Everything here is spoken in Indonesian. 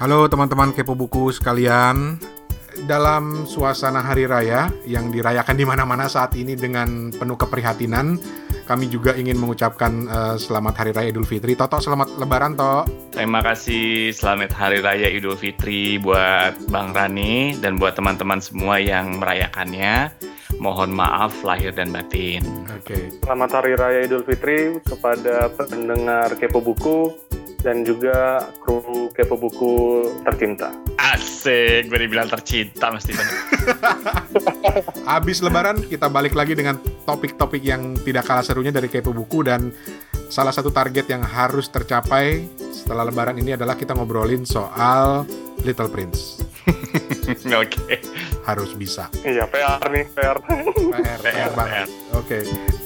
Halo teman-teman kepo buku sekalian. Dalam suasana hari raya yang dirayakan di mana-mana saat ini dengan penuh keprihatinan, kami juga ingin mengucapkan uh, selamat hari raya Idul Fitri. Toto selamat lebaran, Tok. Terima kasih selamat hari raya Idul Fitri buat Bang Rani dan buat teman-teman semua yang merayakannya. Mohon maaf lahir dan batin. Oke. Okay. Selamat hari raya Idul Fitri kepada pendengar Kepo Buku dan juga kru kepo buku tercinta. Asik, gue dibilang tercinta mesti benar. Habis lebaran kita balik lagi dengan topik-topik yang tidak kalah serunya dari kepo buku dan salah satu target yang harus tercapai setelah lebaran ini adalah kita ngobrolin soal Little Prince. Oke. okay. Harus bisa. Iya, PR nih, PR. PR, PR, PR banget. Oke. Okay.